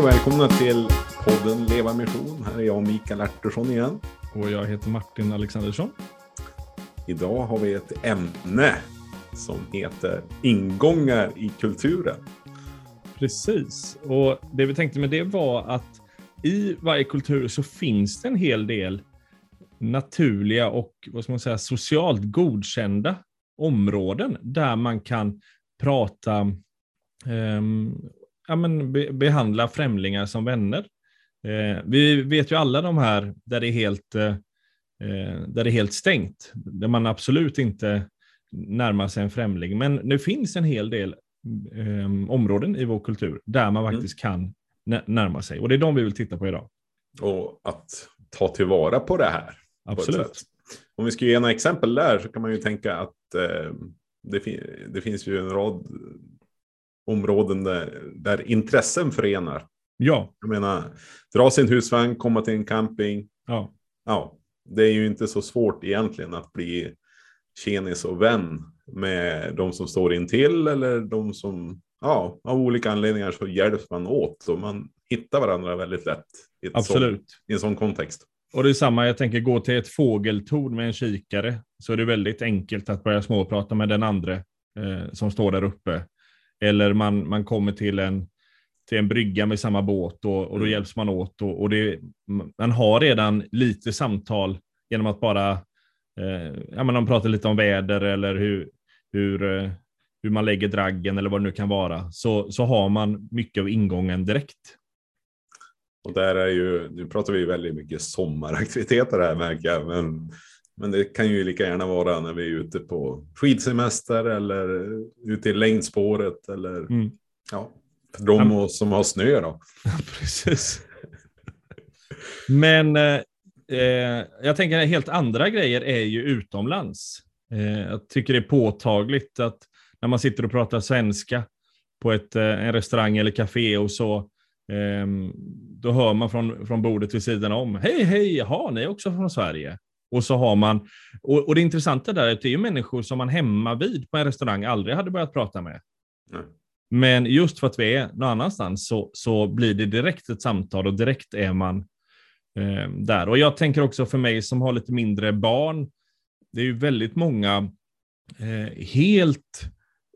Och välkomna till podden Leva Mission. Här är jag Mikael Artursson igen. Och jag heter Martin Alexandersson. Idag har vi ett ämne som heter ingångar i kulturen. Precis, och det vi tänkte med det var att i varje kultur så finns det en hel del naturliga och vad ska man säga, socialt godkända områden där man kan prata, eh, ja, men be, behandla främlingar som vänner. Eh, vi vet ju alla de här där det är helt, eh, där det är helt stängt, där man absolut inte närmar sig en främling. Men det finns en hel del eh, områden i vår kultur där man mm. faktiskt mm. kan närma sig. Och det är de vi vill titta på idag. Och att ta tillvara på det här. Absolut. Om vi ska ge några exempel där så kan man ju tänka att eh, det, fin det, finns ju en rad områden där, där intressen förenar. Ja. Jag menar, dra sin husvagn, komma till en camping. Ja. Ja, det är ju inte så svårt egentligen att bli tjenis och vän med de som står intill eller de som ja, av olika anledningar så hjälps man åt och man hittar varandra väldigt lätt i, Absolut. Sån, i en sån kontext. Och det är samma, jag tänker gå till ett fågeltorn med en kikare så är det väldigt enkelt att börja småprata med den andra eh, som står där uppe. Eller man, man kommer till en, till en brygga med samma båt och, och då mm. hjälps man åt. Och, och det, man har redan lite samtal genom att bara eh, ja, men de pratar lite om väder eller hur, hur, eh, hur man lägger draggen eller vad det nu kan vara, så, så har man mycket av ingången direkt. Och där är ju, nu pratar vi väldigt mycket sommaraktiviteter här märker jag, men, men det kan ju lika gärna vara när vi är ute på skidsemester eller ute i längdspåret eller mm. ja, för de ja. som har snö då. Precis. Men eh, eh, jag tänker helt andra grejer är ju utomlands. Eh, jag tycker det är påtagligt att när man sitter och pratar svenska på ett, eh, en restaurang eller café och så, ehm, då hör man från, från bordet vid sidan om, hej hej, jaha, ni är också från Sverige. Och så har man, och, och det intressanta där är att det är människor som man hemma vid på en restaurang aldrig hade börjat prata med. Mm. Men just för att vi är någon annanstans så, så blir det direkt ett samtal och direkt är man eh, där. Och jag tänker också för mig som har lite mindre barn, det är ju väldigt många eh, helt,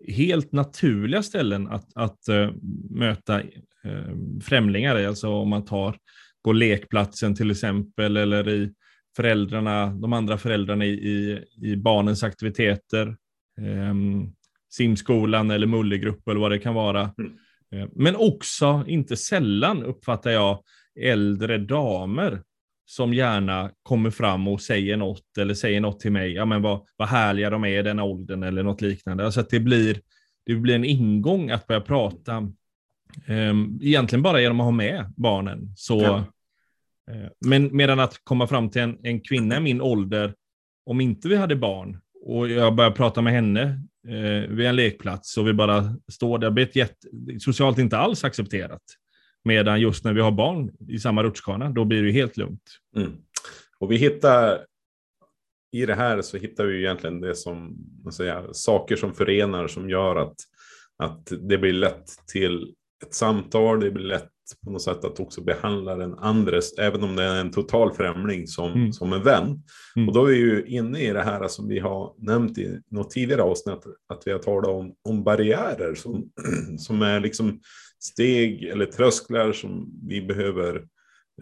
helt naturliga ställen att, att eh, möta eh, främlingar i. Alltså om man tar på lekplatsen till exempel, eller i föräldrarna, de andra föräldrarna i, i, i barnens aktiviteter. Eh, simskolan eller mullegrupp eller vad det kan vara. Mm. Eh, men också, inte sällan uppfattar jag, äldre damer som gärna kommer fram och säger något eller säger något till mig, ja men vad, vad härliga de är i den åldern eller något liknande. Alltså att det blir, det blir en ingång att börja prata, um, egentligen bara genom att ha med barnen. Så, ja. Eh, men medan att komma fram till en, en kvinna i min ålder, om inte vi hade barn och jag börjar prata med henne eh, vid en lekplats och vi bara står där, det blir jätte, socialt inte alls accepterat. Medan just när vi har barn i samma rutschkana, då blir det helt lugnt. Mm. Och vi hittar, i det här så hittar vi egentligen det som, säga, saker som förenar som gör att, att det blir lätt till ett samtal, det blir lätt på något sätt att också behandla den andres, även om det är en total främling som, mm. som en vän. Mm. Och då är vi ju inne i det här som vi har nämnt i något tidigare avsnitt, att vi har talat om, om barriärer som, som är liksom steg eller trösklar som vi behöver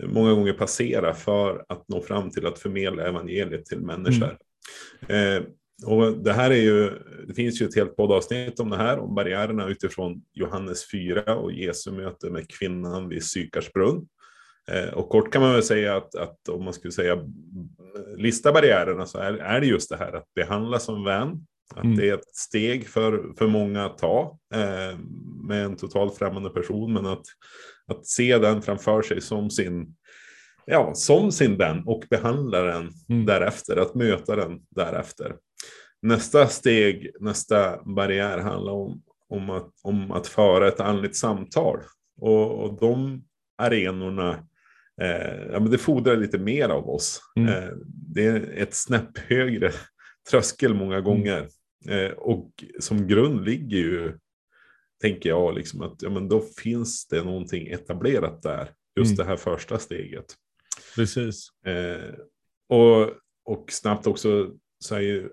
många gånger passera för att nå fram till att förmedla evangeliet till människor. Mm. Eh, och det här är ju, det finns ju ett helt poddavsnitt om det här, om barriärerna utifrån Johannes 4 och Jesu möte med kvinnan vid Sykars brunn. Eh, och kort kan man väl säga att, att om man skulle säga lista barriärerna så är, är det just det här att behandla som vän, att mm. det är ett steg för, för många att ta eh, med en totalt främmande person, men att, att se den framför sig som sin, ja, som sin vän och behandla den mm. därefter, att möta den därefter. Nästa steg, nästa barriär handlar om, om, att, om att föra ett andligt samtal. Och, och de arenorna, eh, ja, men det fordrar lite mer av oss. Mm. Eh, det är ett snäpp högre tröskel många gånger. Eh, och som grund ligger ju tänker jag liksom att ja, men då finns det någonting etablerat där. Just mm. det här första steget. Precis. Eh, och, och snabbt också så är ju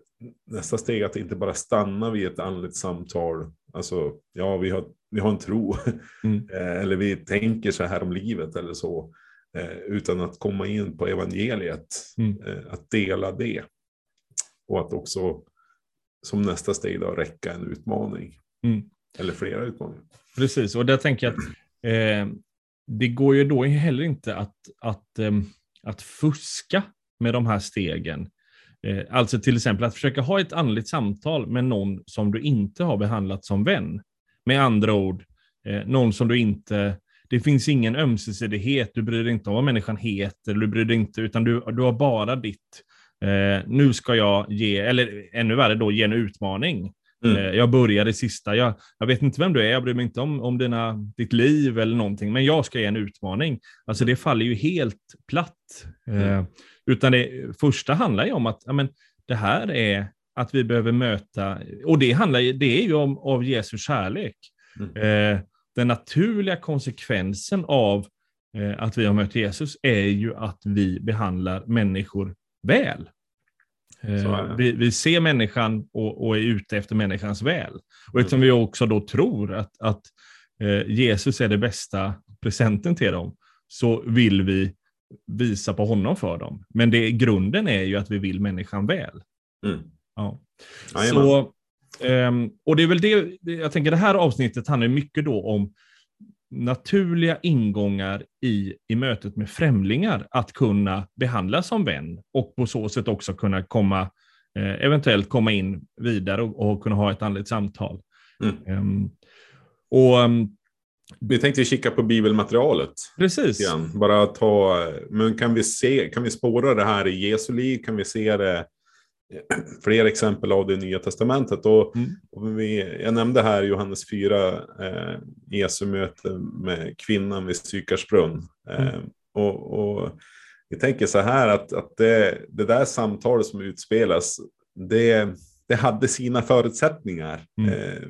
nästa steg att inte bara stanna vid ett andligt samtal. Alltså, ja, vi har, vi har en tro. Mm. Eh, eller vi tänker så här om livet eller så. Eh, utan att komma in på evangeliet. Mm. Eh, att dela det. Och att också som nästa steg då räcka en utmaning. Mm. Eller flera utmaningar. Precis, och där tänker jag att eh, det går ju då heller inte att, att, eh, att fuska med de här stegen. Eh, alltså till exempel att försöka ha ett andligt samtal med någon som du inte har behandlat som vän. Med andra ord, eh, någon som du inte det finns ingen ömsesidighet, du bryr dig inte om vad människan heter, du bryr dig inte, utan du, du har bara ditt, eh, nu ska jag ge, eller ännu värre då, ge en utmaning. Mm. Eh, jag börjar det sista, jag, jag vet inte vem du är, jag bryr mig inte om, om dina, ditt liv eller någonting, men jag ska ge en utmaning. Alltså det faller ju helt platt. Mm. Utan det första handlar ju om att ja, men, det här är att vi behöver möta, och det handlar det är ju om av Jesu kärlek. Mm. Eh, den naturliga konsekvensen av eh, att vi har mött Jesus är ju att vi behandlar människor väl. Eh, vi, vi, ser människan och, och, är ute efter människans väl. Och mm. eftersom vi också då tror att, att eh, Jesus är det bästa presenten till dem, så vill vi visa på honom för dem. Men det, grunden är ju att vi vill människan väl. Mm. Ja. Så, um, och det är väl det, jag tänker det här avsnittet handlar mycket då om naturliga ingångar i, i mötet med främlingar att kunna behandlas som vän och på så sätt också kunna komma, eh, eventuellt komma in vidare och, och, kunna ha ett andligt samtal. Mm. Um, och um, vi tänkte kika på bibelmaterialet. Precis. Igen. Bara ta, men kan vi, se, kan vi spåra det här i Jesu liv? Kan vi se det fler exempel av det Nya Testamentet. Och, mm. och vi, jag nämnde här Johannes 4, eh, Jesu möte med kvinnan vid Sykars brunn. Eh, mm. och, och vi tänker så här att, att det, det där samtalet som utspelas, det, det hade sina förutsättningar. Mm. Eh,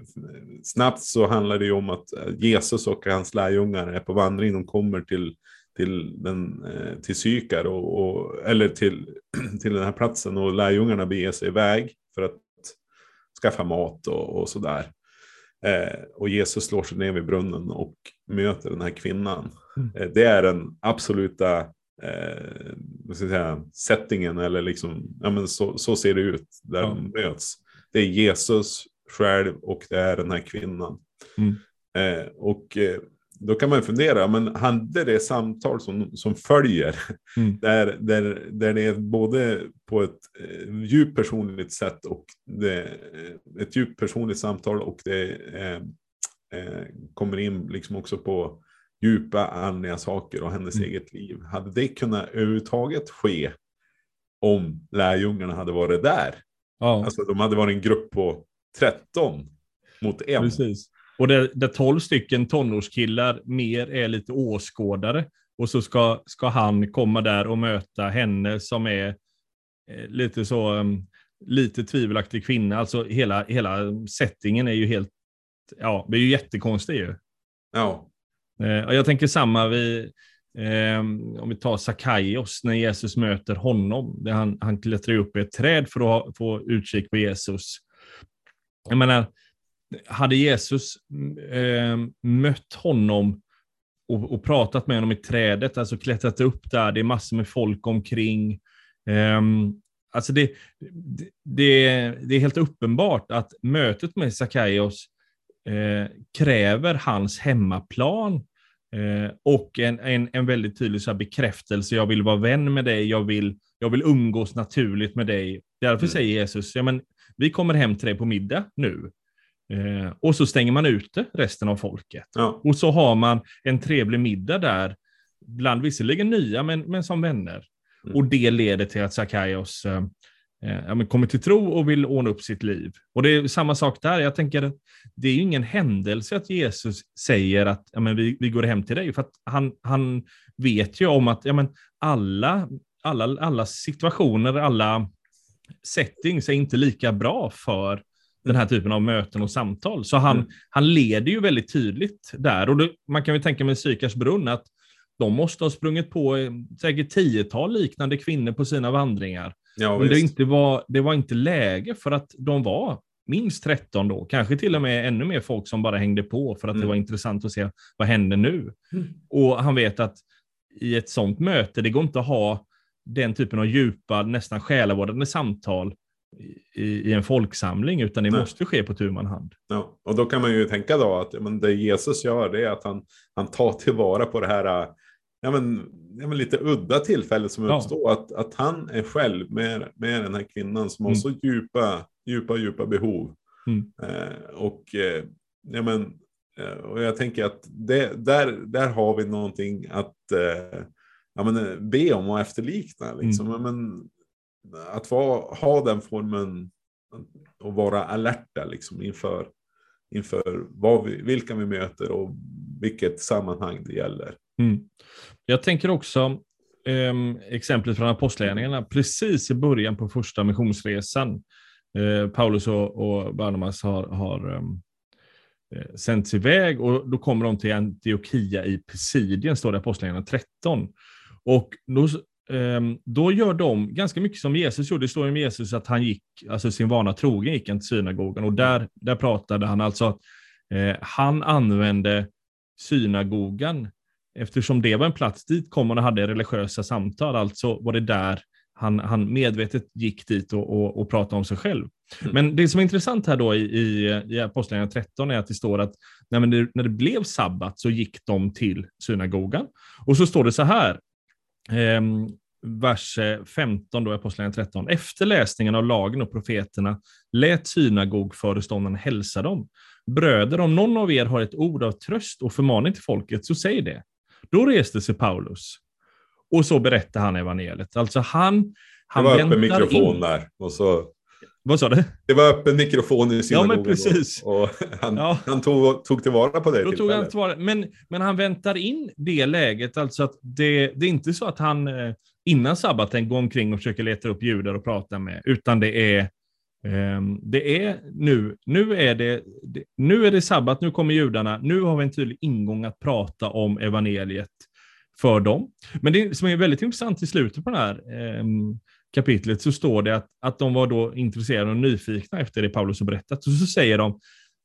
snabbt så handlar det ju om att Jesus och hans lärjungar är på vandring. De kommer till till, den, eh, till Sykar, och, och, eller till, till den här platsen och lärjungarna beger sig iväg för att skaffa mat och, och sådär. Eh, och Jesus slår sig ner vid brunnen och möter den här kvinnan. Mm. Eh, det är den absoluta eh, vad ska jag säga, settingen, eller liksom, ja, men så, så ser det ut där ja. de möts. Det är Jesus själv och det är den här kvinnan. Mm. Eh, och eh, då kan man fundera, men hade det samtal som, som följer, mm. där, där, där det är både på ett eh, djupt personligt sätt och det, eh, ett djupt personligt samtal och det eh, eh, kommer in liksom också på djupa andliga saker och hennes mm. eget liv. Hade det kunnat överhuvudtaget ske om lärjungarna hade varit där? Ja. Alltså de hade varit en grupp på 13 mot en. Precis. Och där, där 12 stycken tonårskillar mer är lite åskådare. Och så ska, ska han komma där och möta henne som är eh, lite så, um, lite tvivelaktig kvinna. Alltså hela, hela settingen är ju helt, ja, det är ju jättekonstigt ju. Ja. Eh, och jag tänker samma vi, eh, om vi tar Sakaios, när Jesus möter honom. Där han, han klättrar upp i ett träd för att få utkik på Jesus. Jag menar, hade Jesus eh, mött honom och, och, pratat med honom i trädet, alltså klättrat upp där, det är massor med folk omkring. Eh, alltså det, det, det, är helt uppenbart att mötet med Sakaios eh, kräver hans hemmaplan eh, och en, en, en väldigt tydlig så bekräftelse. Jag vill vara vän med dig, jag vill, jag vill umgås naturligt med dig. Därför mm. säger Jesus, ja, men, vi kommer hem till dig på middag nu. Eh, och så stänger man ute resten av folket. Ja. Och så har man en trevlig middag där, bland visserligen nya, men, men som vänner. Mm. Och det leder till att Sakaios eh, eh, kommer till tro och vill ordna upp sitt liv. Och det är samma sak där. Jag tänker, det är ju ingen händelse att Jesus säger att ja, men vi, vi går hem till dig, för att han, han vet ju om att ja, men alla, alla, alla situationer, alla settings är inte lika bra för den här typen av möten och samtal. Så han, mm. han leder ju väldigt tydligt där. Och det, man kan väl tänka med Sykars brunn att de måste ha sprungit på eh, säkert tiotal liknande kvinnor på sina vandringar. Ja, Men det, inte var, det var inte läge för att de var minst 13 då, kanske till och med ännu mer folk som bara hängde på för att mm. det var intressant att se vad händer nu. Mm. Och han vet att i ett sånt möte, det går inte att ha den typen av djupa, nästan själavårdande samtal i, i en folksamling, utan det Nej. måste ske på tu man hand. Ja, och då kan man ju tänka då att men det Jesus gör det är att han, han tar tillvara på det här ja, men, ja, men lite udda tillfället som uppstår. Ja. Att, att han är själv med, med den här kvinnan som mm. har så djupa, djupa, djupa behov. Mm. Eh, och, eh, ja, men, eh, och jag tänker att det, där, där har vi någonting att eh, ja, men, eh, be om och efterlikna. Liksom. Mm. Men, att vara, ha den formen och vara alerta liksom, inför, inför vad vi, vilka vi möter och vilket sammanhang det gäller. Mm. Jag tänker också eh, exemplet från apostlagärningarna, precis i början på första missionsresan. Eh, Paulus och, och Barnabas har, har ehm, eh, sänts iväg och då kommer de till Antiochia i Pisidien, står det i Apostlagärningarna 13. Och då, ehm, då gör de ganska mycket som Jesus gjorde. Det står om Jesus att han gick, alltså sin vana trogen gick han till synagogan och där, där pratade han alltså att eh, han använde synagogan eftersom det var en plats dit kom och hade religiösa samtal, alltså var det där han, han medvetet gick dit och, och, och pratade om sig själv. Mm. Men det som är intressant här då i, i, i Apostlagärningarna 13 är att det står att när det, när det blev sabbat så gick de till synagogan. Och så står det så här, eh, vers 15 då i Apostlagärningarna 13. Efter läsningen av lagen och profeterna lät synagogföreståndaren hälsa dem. Bröder, om någon av er har ett ord av tröst och förmaning till folket, så säg det. Då reste sig Paulus och så berättade han evangeliet. Alltså han, han det var öppen mikrofon in. där. Och så... Vad sa du? Det var öppen mikrofon i synagogan. Ja, men precis. Och, och han, ja. han tog, tog tillvara på det Då tog han tillvara. Men, men han väntar in det läget, alltså att det, det är inte så att han eh, innan sabbaten går omkring och försöker leta upp judar och prata med, utan det är Ehm, det är nu, nu är det, nu är det sabbat, nu kommer judarna, nu har vi en tydlig ingång att prata om evangeliet för dem. Men det som är väldigt intressant i slutet på det här ehm, kapitlet så står det att, att de var då intresserade och nyfikna efter det Paulus har berättat. Och så säger de,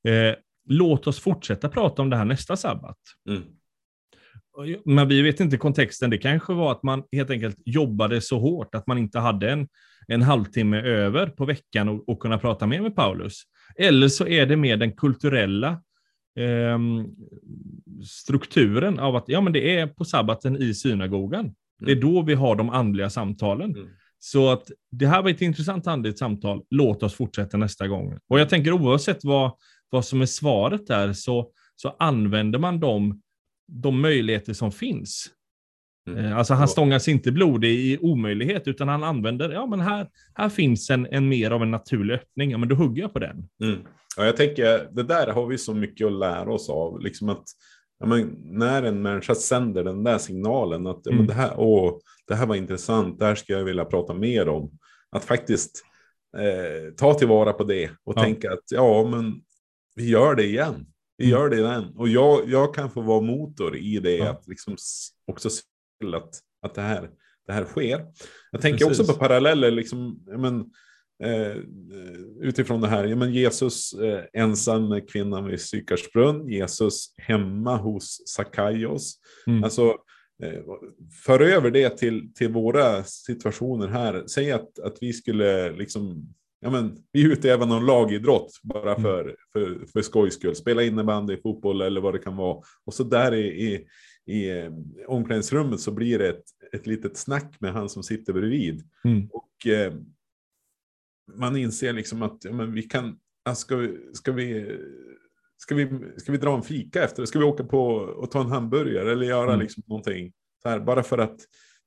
eh, låt oss fortsätta prata om det här nästa sabbat. Mm. Men vi vet inte kontexten. Det kanske var att man helt enkelt jobbade så hårt att man inte hade en, en halvtimme över på veckan och, och kunna prata mer med Paulus. Eller så är det mer den kulturella eh, strukturen av att ja, men det är på sabbaten i synagogan. Mm. Det är då vi har de andliga samtalen. Mm. Så att det här var ett intressant andligt samtal. Låt oss fortsätta nästa gång. Och jag tänker oavsett vad, vad som är svaret där så, så använder man de, de möjligheter som finns. Mm. Eh, alltså han stångas inte blodig i omöjlighet, utan han använder, ja men här, här finns en, en mer av en naturlig öppning, ja men då hugger jag på den. Mm. Ja, jag tänker, det där har vi så mycket att lära oss av, liksom att ja, men när en människa sänder den där signalen att mm. ja, det, här, åh, det här var intressant, det här ska jag vilja prata mer om. Att faktiskt eh, ta tillvara på det och ja. tänka att ja, men vi gör det igen. Vi mm. gör det igen. Och jag, jag kan få vara motor i det, ja. att liksom också se till att, att det, här, det här sker. Jag tänker Precis. också på paralleller, liksom, men, eh, utifrån det här. Men Jesus eh, ensam med kvinnan vid Sykarsbrunn, Jesus hemma hos Sakaios. Mm. Alltså, eh, för över det till, till våra situationer här. Säg att, att vi skulle liksom ja, men, vi utövar någon lagidrott bara mm. för, för, för skojs skull. Spela innebandy, fotboll eller vad det kan vara. Och så där i, i, i eh, omklädningsrummet så blir det ett, ett litet snack med han som sitter bredvid. Mm. Och eh, man inser liksom att ja, men vi kan, ska, vi, ska, vi, ska, vi, ska vi dra en fika efter? Ska vi åka på och ta en hamburgare eller göra mm. liksom någonting? Så här, bara för att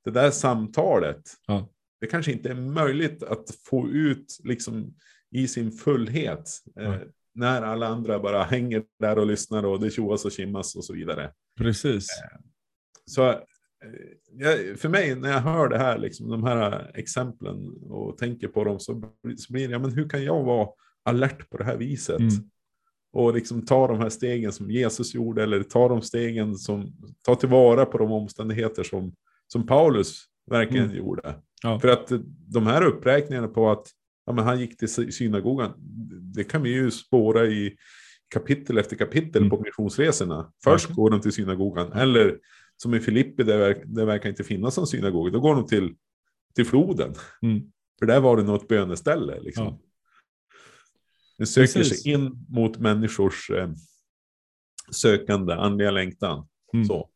det där samtalet, ja. Det kanske inte är möjligt att få ut liksom i sin fullhet. Eh, när alla andra bara hänger där och lyssnar och det tjoas och kimmas och så vidare. Precis. Eh, så jag, för mig när jag hör det här, liksom, de här exemplen och tänker på dem så, så blir det, ja, men hur kan jag vara alert på det här viset. Mm. Och liksom ta de här stegen som Jesus gjorde, eller ta de stegen som, ta tillvara på de omständigheter som, som Paulus verkligen Mm. gjorde. Ja. För att de här uppräkningarna på att ja, men han gick till sy- synagogan, det kan vi ju spåra i kapitel efter kapitel Mm. på missionsresorna. Först Verkligen. går de till synagogan, eller som i Filippi, där det verkar inte finnas någon synagoga, då går de till, till floden. Mm. För där var det något böneställe. Liksom. Ja. Det söker Precis. sig in mot människors eh, sökande, andliga längtan. Mm. Så.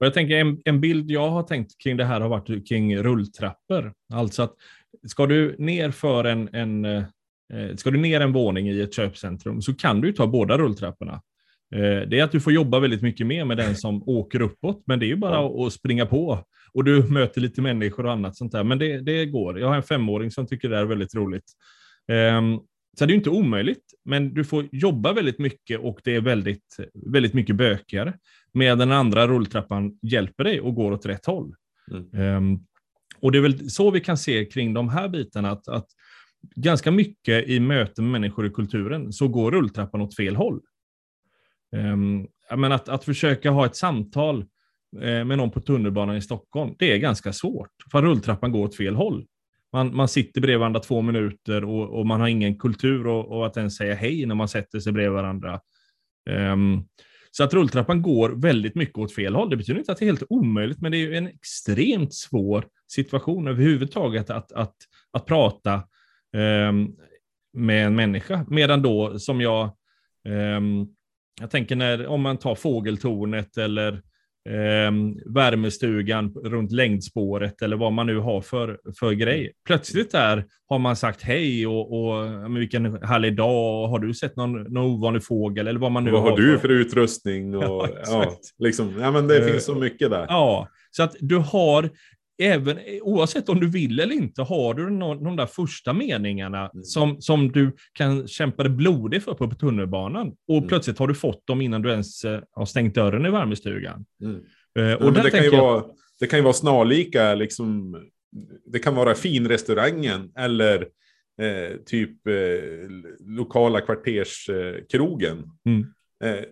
Och jag tänker en, en bild jag har tänkt kring det här har varit kring rulltrappor. Alltså att ska du ner för en, en eh, ska du ner en våning i ett köpcentrum så kan du ta båda rulltrapporna. Eh, det är att du får jobba väldigt mycket mer med den som åker uppåt, men det är ju bara Ja. att springa på. Och du möter lite människor och annat sånt där, men det, det går. Jag har en femåring som tycker det är väldigt roligt. Ehm, så det är inte omöjligt, men du får jobba väldigt mycket och det är väldigt, väldigt mycket bökigare. Medan den andra rulltrappan hjälper dig och går åt rätt håll. Mm. Ehm, och det är väl så vi kan se kring de här bitarna, att, att ganska mycket i möten med människor i kulturen så går rulltrappan åt fel håll. Um, men att, att försöka ha ett samtal eh, med någon på tunnelbanan i Stockholm, det är ganska svårt, för rulltrappan går åt fel håll. Man, man sitter bredvid varandra två minuter och, och man har ingen kultur och, och att ens säga hej när man sätter sig bredvid varandra. Um, så att rulltrappan går väldigt mycket åt fel håll. Det betyder inte att det är helt omöjligt, men det är ju en extremt svår situation överhuvudtaget att, att, att prata um, med en människa. Medan då, som jag, um, jag tänker när, om man tar fågeltornet eller ehm, värmestugan runt längdspåret eller vad man nu har för, för grej. Plötsligt där har man sagt hej och, och vilken härlig dag har du sett någon, någon ovanlig fågel eller vad man nu Vad har har du för utrustning? Och, Ja, ja, liksom, ja, men det Eh, finns så mycket där. Ja, så att du har, även, oavsett om du vill eller inte, har du någon, de där första meningarna Mm. som, som du kan kämpa dig blodig för på, tunnelbanan. Och Mm. plötsligt har du fått dem innan du ens eh, har stängt dörren i värmestugan. Mm. Eh, Ja, och där det, kan ju jag, vara, det kan ju vara snarlika, liksom, det kan vara finrestaurangen eller eh, typ eh, lokala kvarterskrogen. Eh,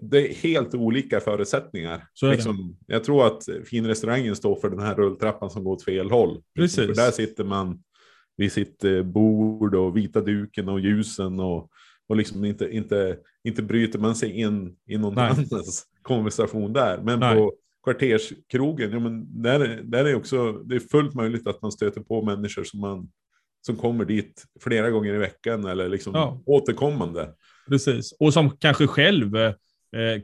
det är helt olika förutsättningar. Liksom, jag tror att finrestaurangen står för den här rulltrappan som går åt fel håll. Liksom, Precis. för där sitter man vid sitt eh, bord och vita duken och ljusen och, och liksom inte, inte, inte bryter man sig in i någon Nej. annans konversation där. Men Nej. på kvarterskrogen, ja, men där, där är också, det är fullt möjligt att man stöter på människor som, man, som kommer dit flera gånger i veckan eller liksom Ja. återkommande. precis. Och som kanske själv eh,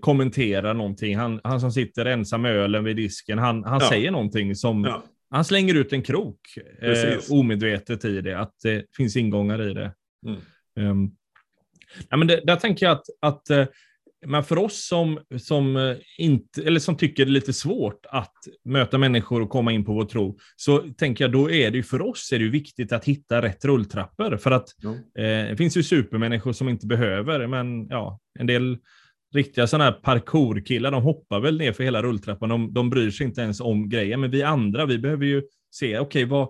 kommenterar någonting. Han, han som sitter ensam med ölen vid disken, han, han Ja. säger någonting som Ja. Han slänger ut en krok eh, omedvetet i det, att det finns ingångar i det. Mm. Ehm, ja, men det, där tänker jag att, att eh, men för oss som, som, eh, inte, eller som tycker det är lite svårt att möta människor och komma in på vår tro, så tänker jag då är det ju för oss är det viktigt att hitta rätt rulltrappor. För att eh, det finns ju supermänniskor som inte behöver, men ja, en del riktiga sådana här parkourkillar, de hoppar väl ner för hela rulltrappan. De, de bryr sig inte ens om grejen. Men vi andra, vi behöver ju se, okej, vad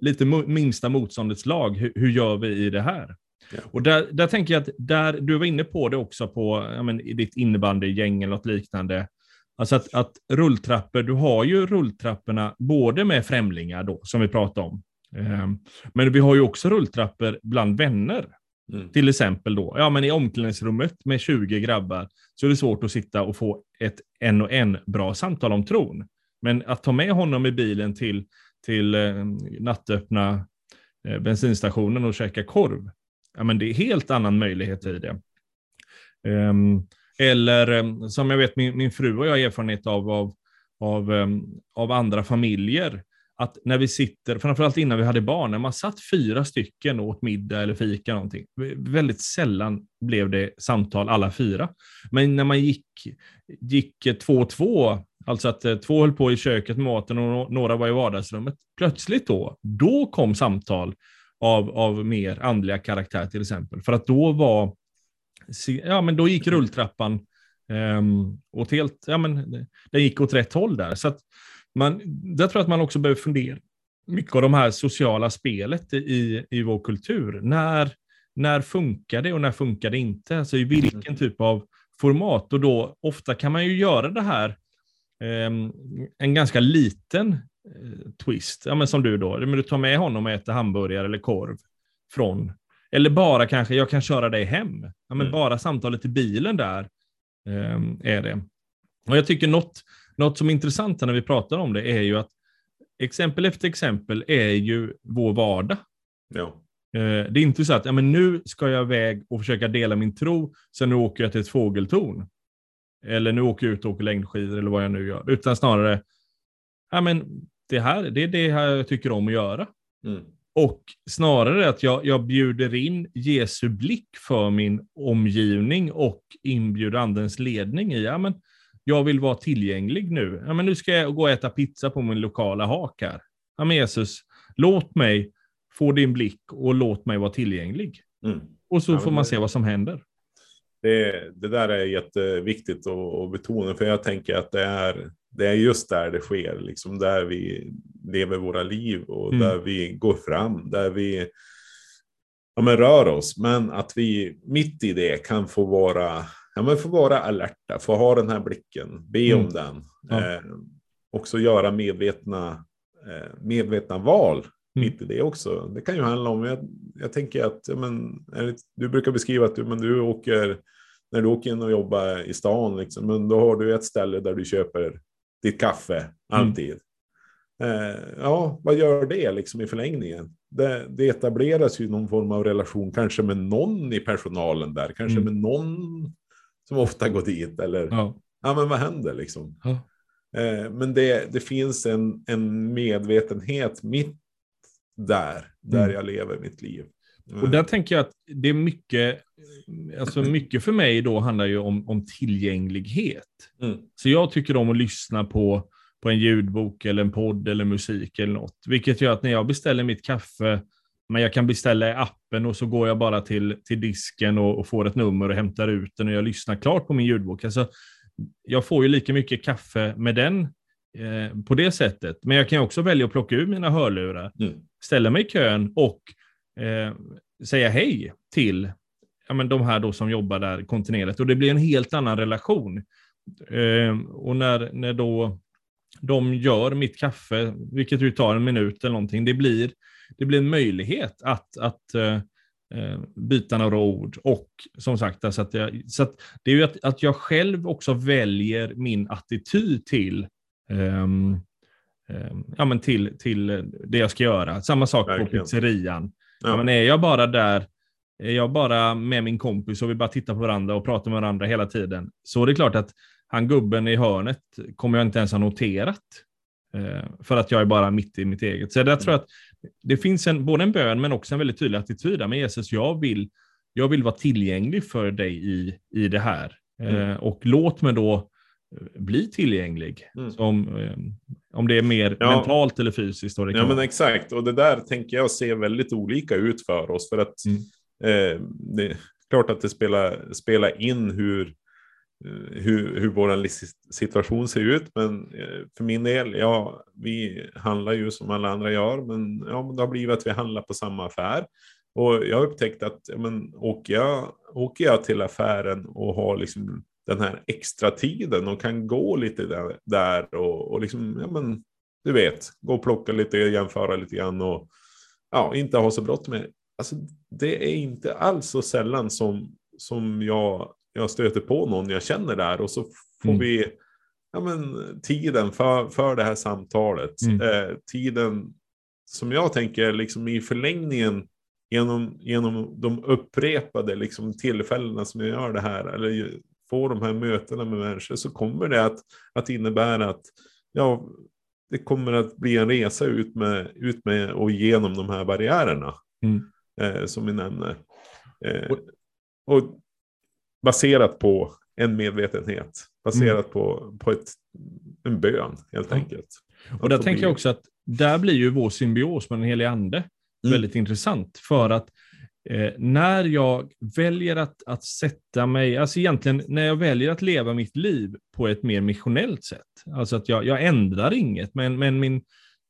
lite minsta motståndets lag, hur, hur gör vi i det här? Ja. Och där, där tänker jag att där, du var inne på det också på ja, men, i ditt innebandygäng eller något liknande. Alltså att, att rulltrappor, du har ju rulltrapporna både med främlingar då, som vi pratade om. Ehm, men vi har ju också rulltrappor bland vänner. Mm. Till exempel då, ja men i omklädningsrummet med 20 grabbar så är det svårt att sitta och få ett en och en bra samtal om tron. Men att ta med honom i bilen till, till eh, nattöppna eh, bensinstationen och käka korv, ja men det är helt annan möjlighet i det. Ehm, eller ehm, som jag vet min, min fru och jag har erfarenhet av, av, av, ehm, av andra familjer, att när vi sitter, framförallt innan vi hade barn, när man satt fyra stycken och åt middag eller fika någonting, väldigt sällan blev det samtal alla fyra. Men när man gick, gick två och två, alltså att eh, två höll på i köket med maten och några var i vardagsrummet, plötsligt då, då kom samtal av, av mer andliga karaktär till exempel. För att då var, ja men då gick rulltrappan um, åt helt, ja men den gick åt rätt håll där. Så att man, där tror jag att man också behöver fundera mycket av de här sociala spelet i, i vår kultur. När, när funkar det och när funkar det inte? Alltså i vilken typ av format? Och då ofta kan man ju göra det här eh, en ganska liten twist. Ja, men som du då, men du tar med honom och äter hamburgare eller korv från, eller bara kanske, jag kan köra dig hem. Ja, men mm. Bara samtalet i bilen där eh, är det. Och jag tycker något, något som är intressant när vi pratar om det är ju att exempel efter exempel är ju vår vardag. Ja. Eh, det är inte så att ja, men nu ska jag iväg och försöka dela min tro, sen nu åker jag till ett fågeltorn. Eller nu åker jag ut och åker längdskidor eller vad jag nu gör. Utan snarare, ja, men det, här, det är det här jag tycker om att göra. Mm. Och snarare att jag, jag bjuder in Jesu blick för min omgivning och inbjuder andens ledning i, ja men jag vill vara tillgänglig nu. Ja men nu ska jag gå och äta pizza på min lokala hak här. Ja men Jesus, låt mig få din blick och låt mig vara tillgänglig. Mm. Och så ja, får man se vad som händer. Det, det där är jätteviktigt att, betona, för jag tänker att det är, det är just där det sker, liksom där vi lever våra liv och mm. där vi går fram, där vi ja, men rör oss, men att vi mitt i det kan få vara, ja, men få vara alerta, få ha den här blicken, be mm. om den, ja. eh, också göra medvetna, eh, medvetna val Mm. Mitt i det också. Det kan ju handla om, jag, jag tänker att, men, du brukar beskriva att du, men du åker, när du åker in och jobbar i stan, liksom, men då har du ett ställe där du köper ditt kaffe alltid. Mm. Eh, ja, vad gör det liksom i förlängningen? Det, det, etableras ju någon form av relation, kanske med någon i personalen där, kanske mm. med någon som ofta går dit, eller ja, ja men vad händer liksom? Ja. Eh, men det, det finns en, en medvetenhet mitt där, där mm. jag lever mitt liv. Och där tänker jag att det är mycket, alltså mycket för mig då handlar ju om, om tillgänglighet. Mm. Så jag tycker om att lyssna på, på en ljudbok eller en podd eller musik eller något. Vilket gör att när jag beställer mitt kaffe, men jag kan beställa i appen och så går jag bara till, till disken och, och får ett nummer och hämtar ut den och jag lyssnar klart på min ljudbok. Alltså, jag får ju lika mycket kaffe med den eh, på det sättet. Men jag kan också välja att plocka ur mina hörlurar mm ställa mig i kön och eh, säga hej till ja, men de här då som jobbar där kontinuerligt. Och det blir en helt annan relation. Eh, och när, när då de gör mitt kaffe, vilket ju tar en minut eller någonting, det blir, det blir en möjlighet att, att eh, eh byta några ord. Och som sagt, alltså att jag, så att det är ju att, att jag själv också väljer min attityd till um, ja, men till, till det jag ska göra. Samma sak Verkligen. på pizzerian. Ja. Ja, men är jag bara där, är jag bara med min kompis och vi bara tittar på varandra och pratar med varandra hela tiden, så är det klart att han gubben i hörnet kommer jag inte ens ha noterat. Eh, för att jag är bara mitt i mitt eget. Så där tror jag att det finns en, både en bön men också en väldigt tydlig attityd. Men Jesus, jag vill, jag vill vara tillgänglig för dig i, i det här. Mm. Eh, och låt mig då bli tillgänglig. Mm. Som, eh, om det är mer ja. mentalt eller fysiskt. ja, men exakt. Och det där tänker jag ser väldigt olika ut för oss. För att mm. eh, det är klart att det spelar, spelar in hur, eh, hur, hur vår situation ser ut. Men eh, för min del, ja, vi handlar ju som alla andra gör. Men, ja, men det har blivit att vi handlar på samma affär. Och jag har upptäckt att ja, men, åker, jag, åker jag till affären och har liksom den här extra tiden och kan gå lite där, där och, och liksom, ja men, du vet, gå och plocka lite, jämföra lite grann och ja, inte ha så bråttom med. Alltså, det är inte alls så sällan som, som jag, jag stöter på någon jag känner där och så får mm. vi ja, men, tiden för, för det här samtalet. Mm. Eh, tiden som jag tänker liksom i förlängningen genom, genom de upprepade liksom, tillfällena som jag gör det här, eller får de här mötena med människor så kommer det att, att innebära att ja, det kommer att bli en resa ut med, ut med och genom de här barriärerna mm. eh, som vi nämner. Eh, och baserat på en medvetenhet, baserat mm. på, på ett, en bön helt enkelt. Och där tänker jag också att där blir ju vår symbios med den helige ande mm. väldigt intressant för att Eh, när jag väljer att, att sätta mig, alltså egentligen när jag väljer att leva mitt liv på ett mer missionellt sätt, alltså att jag, jag ändrar inget, men, men min,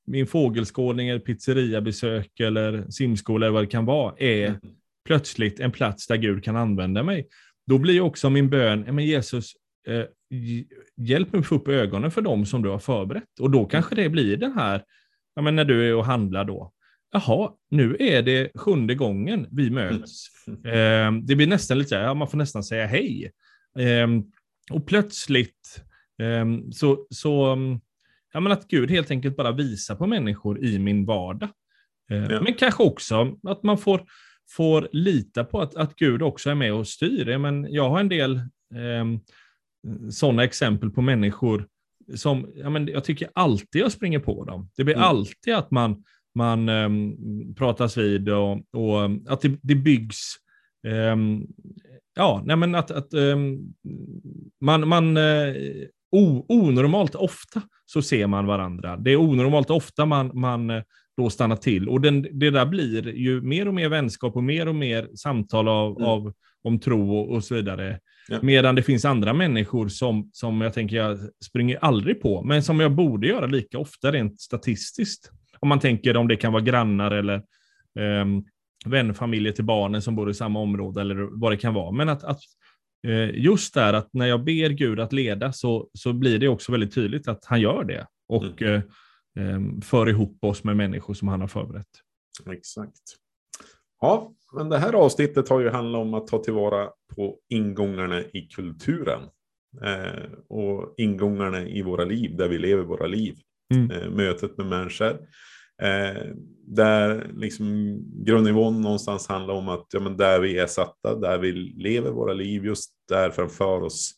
min fågelskådning eller pizzeriabesök eller simskola eller vad det kan vara är mm. plötsligt en plats där Gud kan använda mig. Då blir också min bön, men Jesus, eh, hjälp mig att få upp ögonen för dem som du har förberett. Och då kanske det blir den här, ja, men när du är och handlar då, jaha, nu är det sjunde gången vi möts. Eh, det blir nästan lite så här, ja, man får nästan säga hej. Eh, och plötsligt eh, så, så ja, men att Gud helt enkelt bara visar på människor i min vardag. Eh, ja. Men kanske också att man får, får lita på att, att Gud också är med och styr. Men jag har en del eh, sådana exempel på människor som ja, men jag tycker alltid jag springer på dem. Det blir mm. alltid att man, man um, pratas vid och, och att det, det byggs um, ja, nej men att, att um, man, man uh, o, onormalt ofta så ser man varandra. Det är onormalt ofta man, man uh, då stannar till. Och den, det där blir ju mer och mer vänskap och mer och mer samtal av, mm. av om tro och, och så vidare. Ja. Medan det finns andra människor som, som jag tänker jag springer aldrig på, men som jag borde göra lika ofta rent statistiskt. Om man tänker om det kan vara grannar eller um, vänfamiljer till barnen som bor i samma område eller vad det kan vara. Men att, att uh, just där att när jag ber Gud att leda så, så blir det också väldigt tydligt att han gör det och mm. uh, um, för ihop oss med människor som han har förberett. Exakt. Ja, men det här avsnittet har ju handlat om att ta tillvara på ingångarna i kulturen. Eh, och ingångarna i våra liv, där vi lever våra liv. Mm. Eh, mötet med människor. Eh, där liksom grundnivån någonstans handlar om att ja, men där vi är satta, där vi lever våra liv, just där framför oss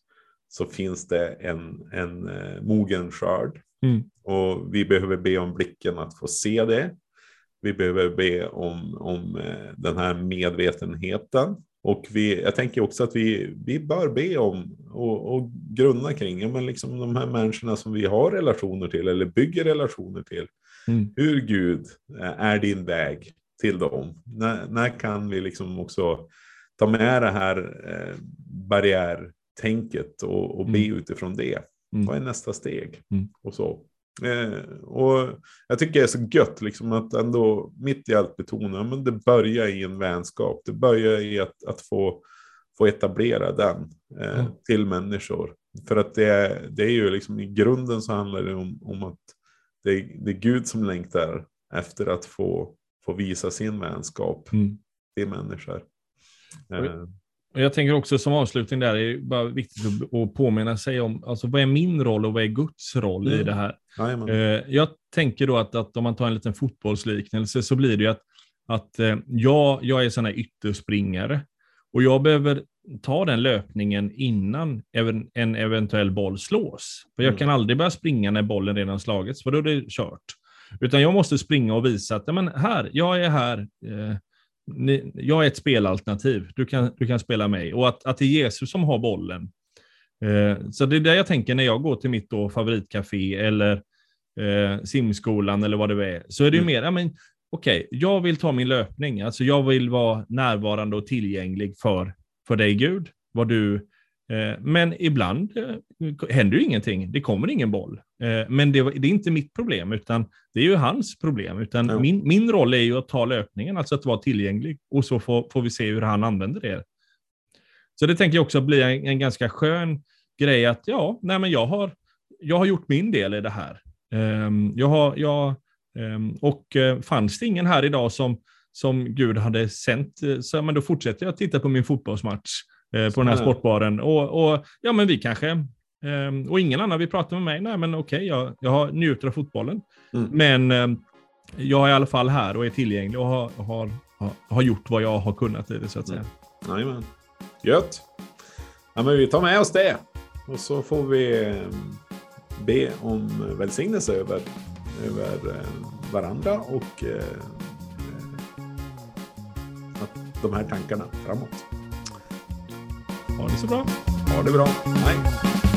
så finns det en, en eh, mogen skörd. Mm. Och vi behöver be om blicken att få se det. Vi behöver be om, om eh, den här medvetenheten. Och vi, jag tänker också att vi, vi bör be om och, och grunna kring ja, men liksom de här människorna som vi har relationer till eller bygger relationer till. Mm. Hur Gud eh, är din väg till dem? När, när kan vi liksom också ta med det här eh, barriärtänket och, och be mm. utifrån det? Mm. Vad är nästa steg? Mm. Och så. Eh, och jag tycker det är så gött liksom att ändå mitt i allt betona, men det börjar i en vänskap. Det börjar i att, att få, få etablera den eh, mm. till människor. För att det, det är ju liksom i grunden så handlar det om, om att det är, det är Gud som längtar efter att få, få visa sin vänskap mm. till människor. Eh, och jag tänker också som avslutning där, det är bara viktigt att påminna sig om, alltså vad är min roll och vad är Guds roll mm. i det här? Jajamän. Eh, jag tänker då att, att om man tar en liten fotbollsliknelse så blir det ju att, att eh, jag, jag är sån här ytterspringare och jag behöver ta den löpningen innan en eventuell boll slås. För jag mm. kan aldrig börja springa när bollen redan slagits, för då är det kört. Utan jag måste springa och visa att men här, jag är här. Ni, jag är ett spelalternativ. Du kan, du kan spela mig. Och att, att det är Jesus som har bollen. Eh, så det är det jag tänker när jag går till mitt då favoritcafé eller eh, simskolan eller vad det är. Så är det ju mm. mer, ja, men okej, okay, jag vill ta min löpning. Alltså jag vill vara närvarande och tillgänglig för, för dig Gud. Vad du men ibland eh, händer ju ingenting. Det kommer ingen boll. Eh, men det, är inte mitt problem, utan det är ju hans problem. Utan min, min roll är ju att ta löpningen, alltså att vara tillgänglig. Och så får, får vi se hur han använder det. Så det tänker jag också bli en, en ganska skön grej att ja, nej men jag har, jag har gjort min del i det här. Ehm, jag har, jag, ehm, och fanns det ingen här idag som, som Gud hade sänt, så men då fortsätter jag titta på min fotbollsmatch eh, på den här sportbaren. Och, och, ja, men vi kanske, eh, och ingen annan vill prata med mig. Nej, men okej, okay, jag, jag njuter av fotbollen. Mm. Men eh, jag är i alla fall här och är tillgänglig och har, har, har, gjort vad jag har kunnat i det, så att säga. Mm. Jajamän. Gött. Ja, men vi tar med oss det. Och så får vi ehm, be om välsignelse över, över eh, varandra och eh, de här tankarna framåt. Ha det så bra. Ha det bra. Hej.